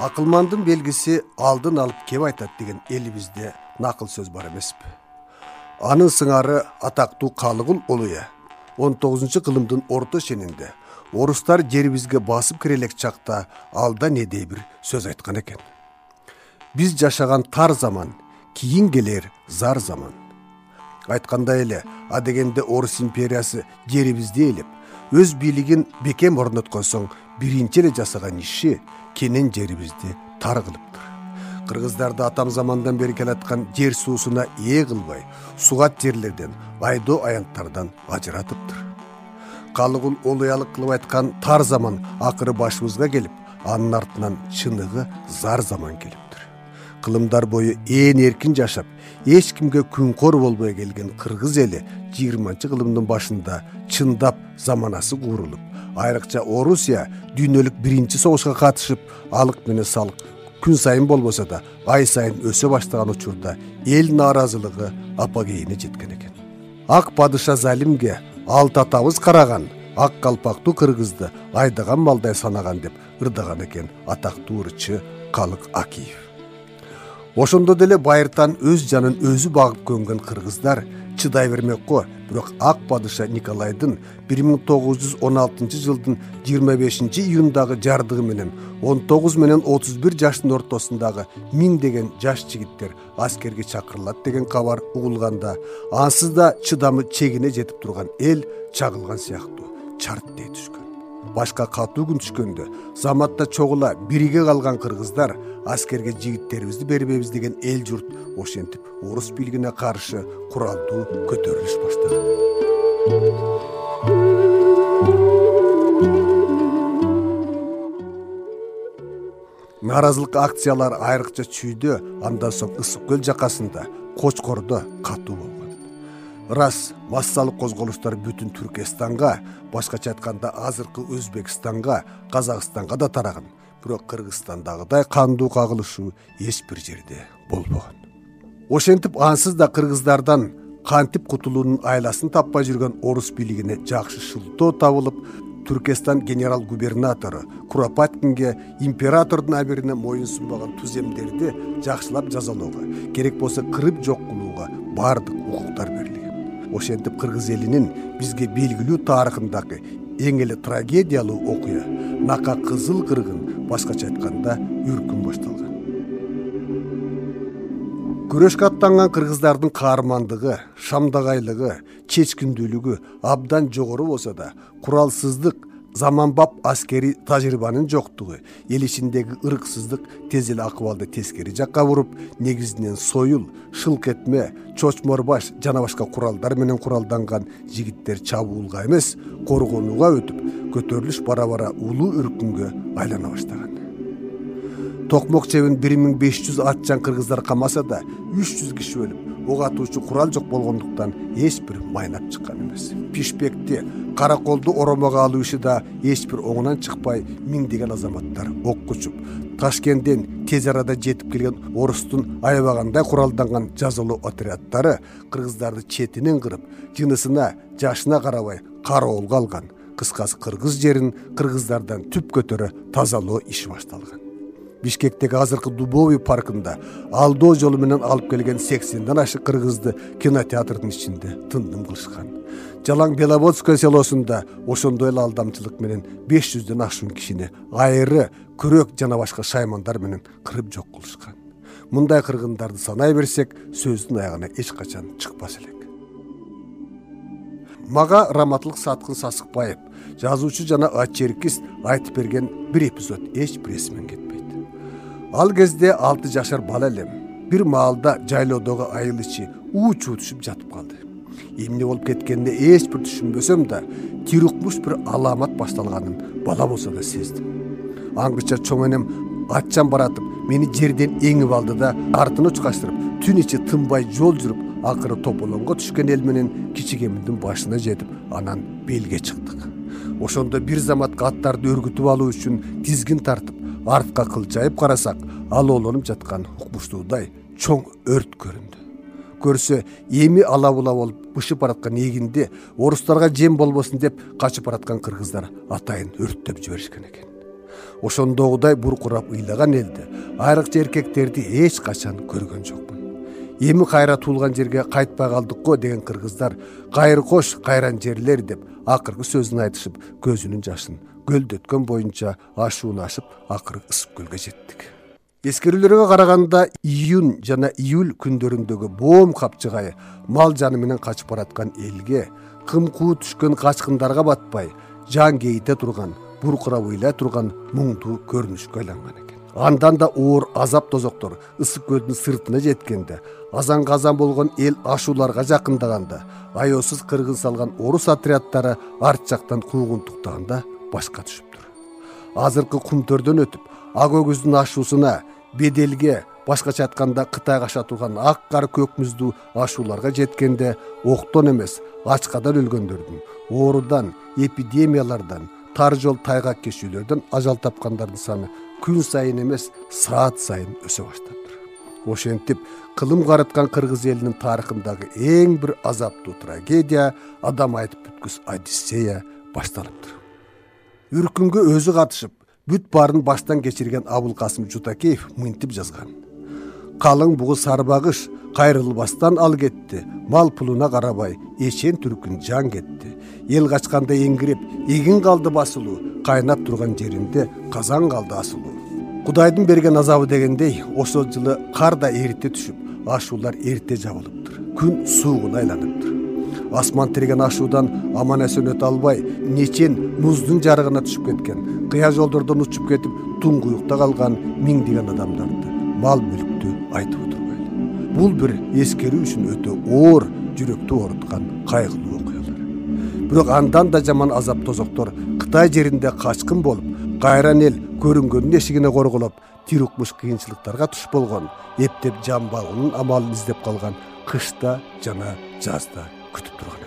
акылмандын белгиси алдын алып кеп айтат деген элибизде накыл сөз бар эмеспи? Анын сыңары атактуу калыгул улуя он тогузунчу кылымдын орто шенинде орустар жерибизге басып кире элек чакта алда недей бир сөз айткан экен. Биз жашаган тар заман кийин келер зар заман. Айткандай эле адегенде орус империясы жерибизди ээлеп өз бийлигин бекем орноткон соң биринчи эле жасаган иши кенен жерибизди тар кылыптыр кыргыздарды атам замандан бери келаткан жер суусуна ээ кылбай сугат жерлерден айдоо аянттардан ажыратыптыр. Калыгул олуялык кылып айткан тар заман акыры башыбызга келип анын артынан чыныгы зар заман келиптир кылымдар бою ээн эркин жашап эч кимге күнкор болбой келген кыргыз эли жыйырманчы кылымдын башында чындап заманасы курулуп айрыкча орусия дүйнөлүк биринчи согушка катышып алык менен салык күн сайын болбосо да ай сайын өсө баштаган учурда эл нааразылыгы апогейине жеткен экен. Ак падыша залимге алты атабыз караган ак калпактуу кыргызды айдаган малдай санаган деп ырдаган экен атактуу ырчы калык акиев ошондо деле байыртан өз жанын өзү багып көнгөн кыргыздар чыдай бермек го бирок ак падыша николайдын бир миң тогуз жүз он алтынчы жылдын жыйырма бешинчи июндагы жардыгы менен он тогуз менен отуз бир жаштын ортосундагы миңдеген жаш жигиттер аскерге чакырылат деген кабар угулганда ансыз да чыдамы чегине жетип турган эл чагылган сыяктуу чарт дей түшкөн. Башка катуу күн түшкөндө заматта чогула бириге калган кыргыздар аскерге жигиттерибизди бербейбиз деген эл журт ошентип орус бийлигине каршы куралдуу көтөрүлүш баштаган нааразылык акциялары айрыкча чүйдө андан соң ысык көл жакасында кочкордо катуу болгон. Ырас массалык козголуштар бүтүн түркестанга башкача айтканда азыркы өзбекстанга казакстанга да тараган бирок кыргызстандагыдай кандуу кагылышуу эч бир жерде болбогон. Ошентип ансыз да кыргыздардан кантип кутулуунун айласын таппай жүргөн орус бийлигине жакшы шылтоо табылып түркестан генерал губернатору куропаткинге императордун абирине моюн сунбаган туземдерди жакшылап жазалоого керек болсо кырып жок кылууга баардык укуктар берилген. Ошентип кыргыз элинин бизге белгилүү тарыхындагы эң эле трагедиялуу окуя нака кызыл кыргын башкача айтканда үркүн башталган. Күрөшкө аттанган кыргыздардын каармандыгы шамдагайлыгы чечкиндүүлүгү абдан жогору болсо да куралсыздык заманбап аскерий тажрыйбанын жоктугу. Эл ичиндеги ырксыздык тез эле акыбалды тескери жакка буруп негизинен союл шылк этме чочмор баш жана башка куралдар менен куралданган жигиттер чабуулга эмес коргонууга өтүп көтөрүлүш бара бара улуу үркүнгө айлана баштаган. Токмок чебин бир миң беш жүз атчан кыргыздар камаса да үч жүз киши өлүп ок атуучу курал жок болгондуктан эч бир майнап чыккан эмес. Пишпекти караколду оромого алуу иши да эч бир оңунан чыкпай миңдеген азаматтар окко учуп ташкенттен тез арада жетип келген орустун аябагандай куралданган жазалоо отряддары кыргыздарды четинен кырып жынысына жашына карабай кароолго алган кыскасы кыргыз жерин кыргыздардан түп көтөрө тазалоо иши башталган бишкектеги азыркы дубовый паркында алдоо жолу менен алып келген сексенден ашык кыргызды кинотеатрдын ичинде тындым кылышкан. Жалаң беловодское селосунда ошондой эле алдамчылык менен беш жүздөн ашуун кишини айыры күрөк жана башка шаймандар менен кырып жок кылышкан. Мындай кыргындарды санай берсек сөздүн аягына эч качан чыкпас элек. Мага раматылык саткын сасыкбаев жазуучу жана очеркист айтып берген бир эпизод эч бир эсимен кетпейт ал кезде алты жашар бала элем. Бир маалда жайлоодогу айыл ичи уу чуу түшүп жатып калды. Эмне болуп кеткенине эч бир түшүнбөсөм да тир укмуш бир алаамат башталганын бала болсо да сездим. Аңгыча чоң энем атчан баратып мени жерден эңип алды да артын учкачтырып түн ичи тынбай жол жүрүп акыры тополоңго түшкөн эл менен кичигеминдин башына жетип анан белге чыктык. Ошондо бир заматка аттарды өргүтүп алуу үчүн тизгин тартып артка кылчайып карасак алоолонуп жаткан укмуштуудай чоң өрт көрүндү. Көрсө эми ала була болуп бышып бараткан эгинди орустарга жем болбосун деп качып бараткан кыргыздар атайын өрттөп жиберишкен экен. Ошондогудай буркурап ыйлаган элди айрыкча эркектерди эч качан көргөн жокмун. Эми кайра туулган жерге кайтпай калдык го деген кыргыздар кайыр кош кайран жерлер деп акыркы сөзүн айтышып көзүнүн жашын көлдөткөн боюнча ашууну ашып акыры ысык көлгө жеттик. Эскерүүлөргө караганда июнь жана июль күндөрүндөгү боом капчыгай мал жаны менен качып бараткан элге кым куу түшкөн качкындарга батпай жан кейите турган буркурап ыйлай турган муңдуу көрүнүшкө айланган экен. Андан да оор азап тозоктор ысык көлдүн сыртына жеткенде азан болгон эл ашууларга жакындаганда аяосуз кыргын салган орус отряддары арт жактан куугунтуктаганда башка түшүптүр. Азыркы кумтөрдөн өтүп ак өгүздүн ашуусуна беделге башкача айтканда кытайга аша турган ак кар көк муздуу ашууларга жеткенде октон эмес ачкадан өлгөндөрдүн оорудан эпидемиялардан тар жол тайгак кечүүлөрдөн ажал тапкандардын саны күн сайын эмес саат сайын өсө баштаптыр ошентип кылым карыткан кыргыз элинин тарыхындагы эң бир азаптуу трагедия адам айтып бүткүс одиссея башталыптыр үркүнгө өзү катышып бүт баарын баштан кечирген абылкасым жутакеев мынтип жазган. Калың бугу сарбагыш кайрылбастан ал кетти мал пулуна карабай эчен түркүн жан кетти. Эл качканда эңирип эгин калды басылуу кайнап турган жеринде казан калды асылуу. Кудайдын берген азабы дегендей ошол жылы кар да эрте түшүп ашуулар эрте жабылыптыр. Күн суугуна айланыптыр асман тиреген ашуудан аман эсен өтө албай нечен муздун жарыгына түшүп кеткен кыя жолдордон учуп кетип туңгуюкта калган миңдеген адамдарды мал мүлктү айтып отурбайлы бул бир эскерүү үчүн өтө оор жүрөктү ооруткан кайгылуу бирок андан да жаман азап тозоктор кытай жеринде качкын болуп кайран эл көрүнгөндүн эшигине корголоп тир укмуш кыйынчылыктарга туш болгон эптеп жан багуунун амалын издеп калган кышта жана жазда күтүп турган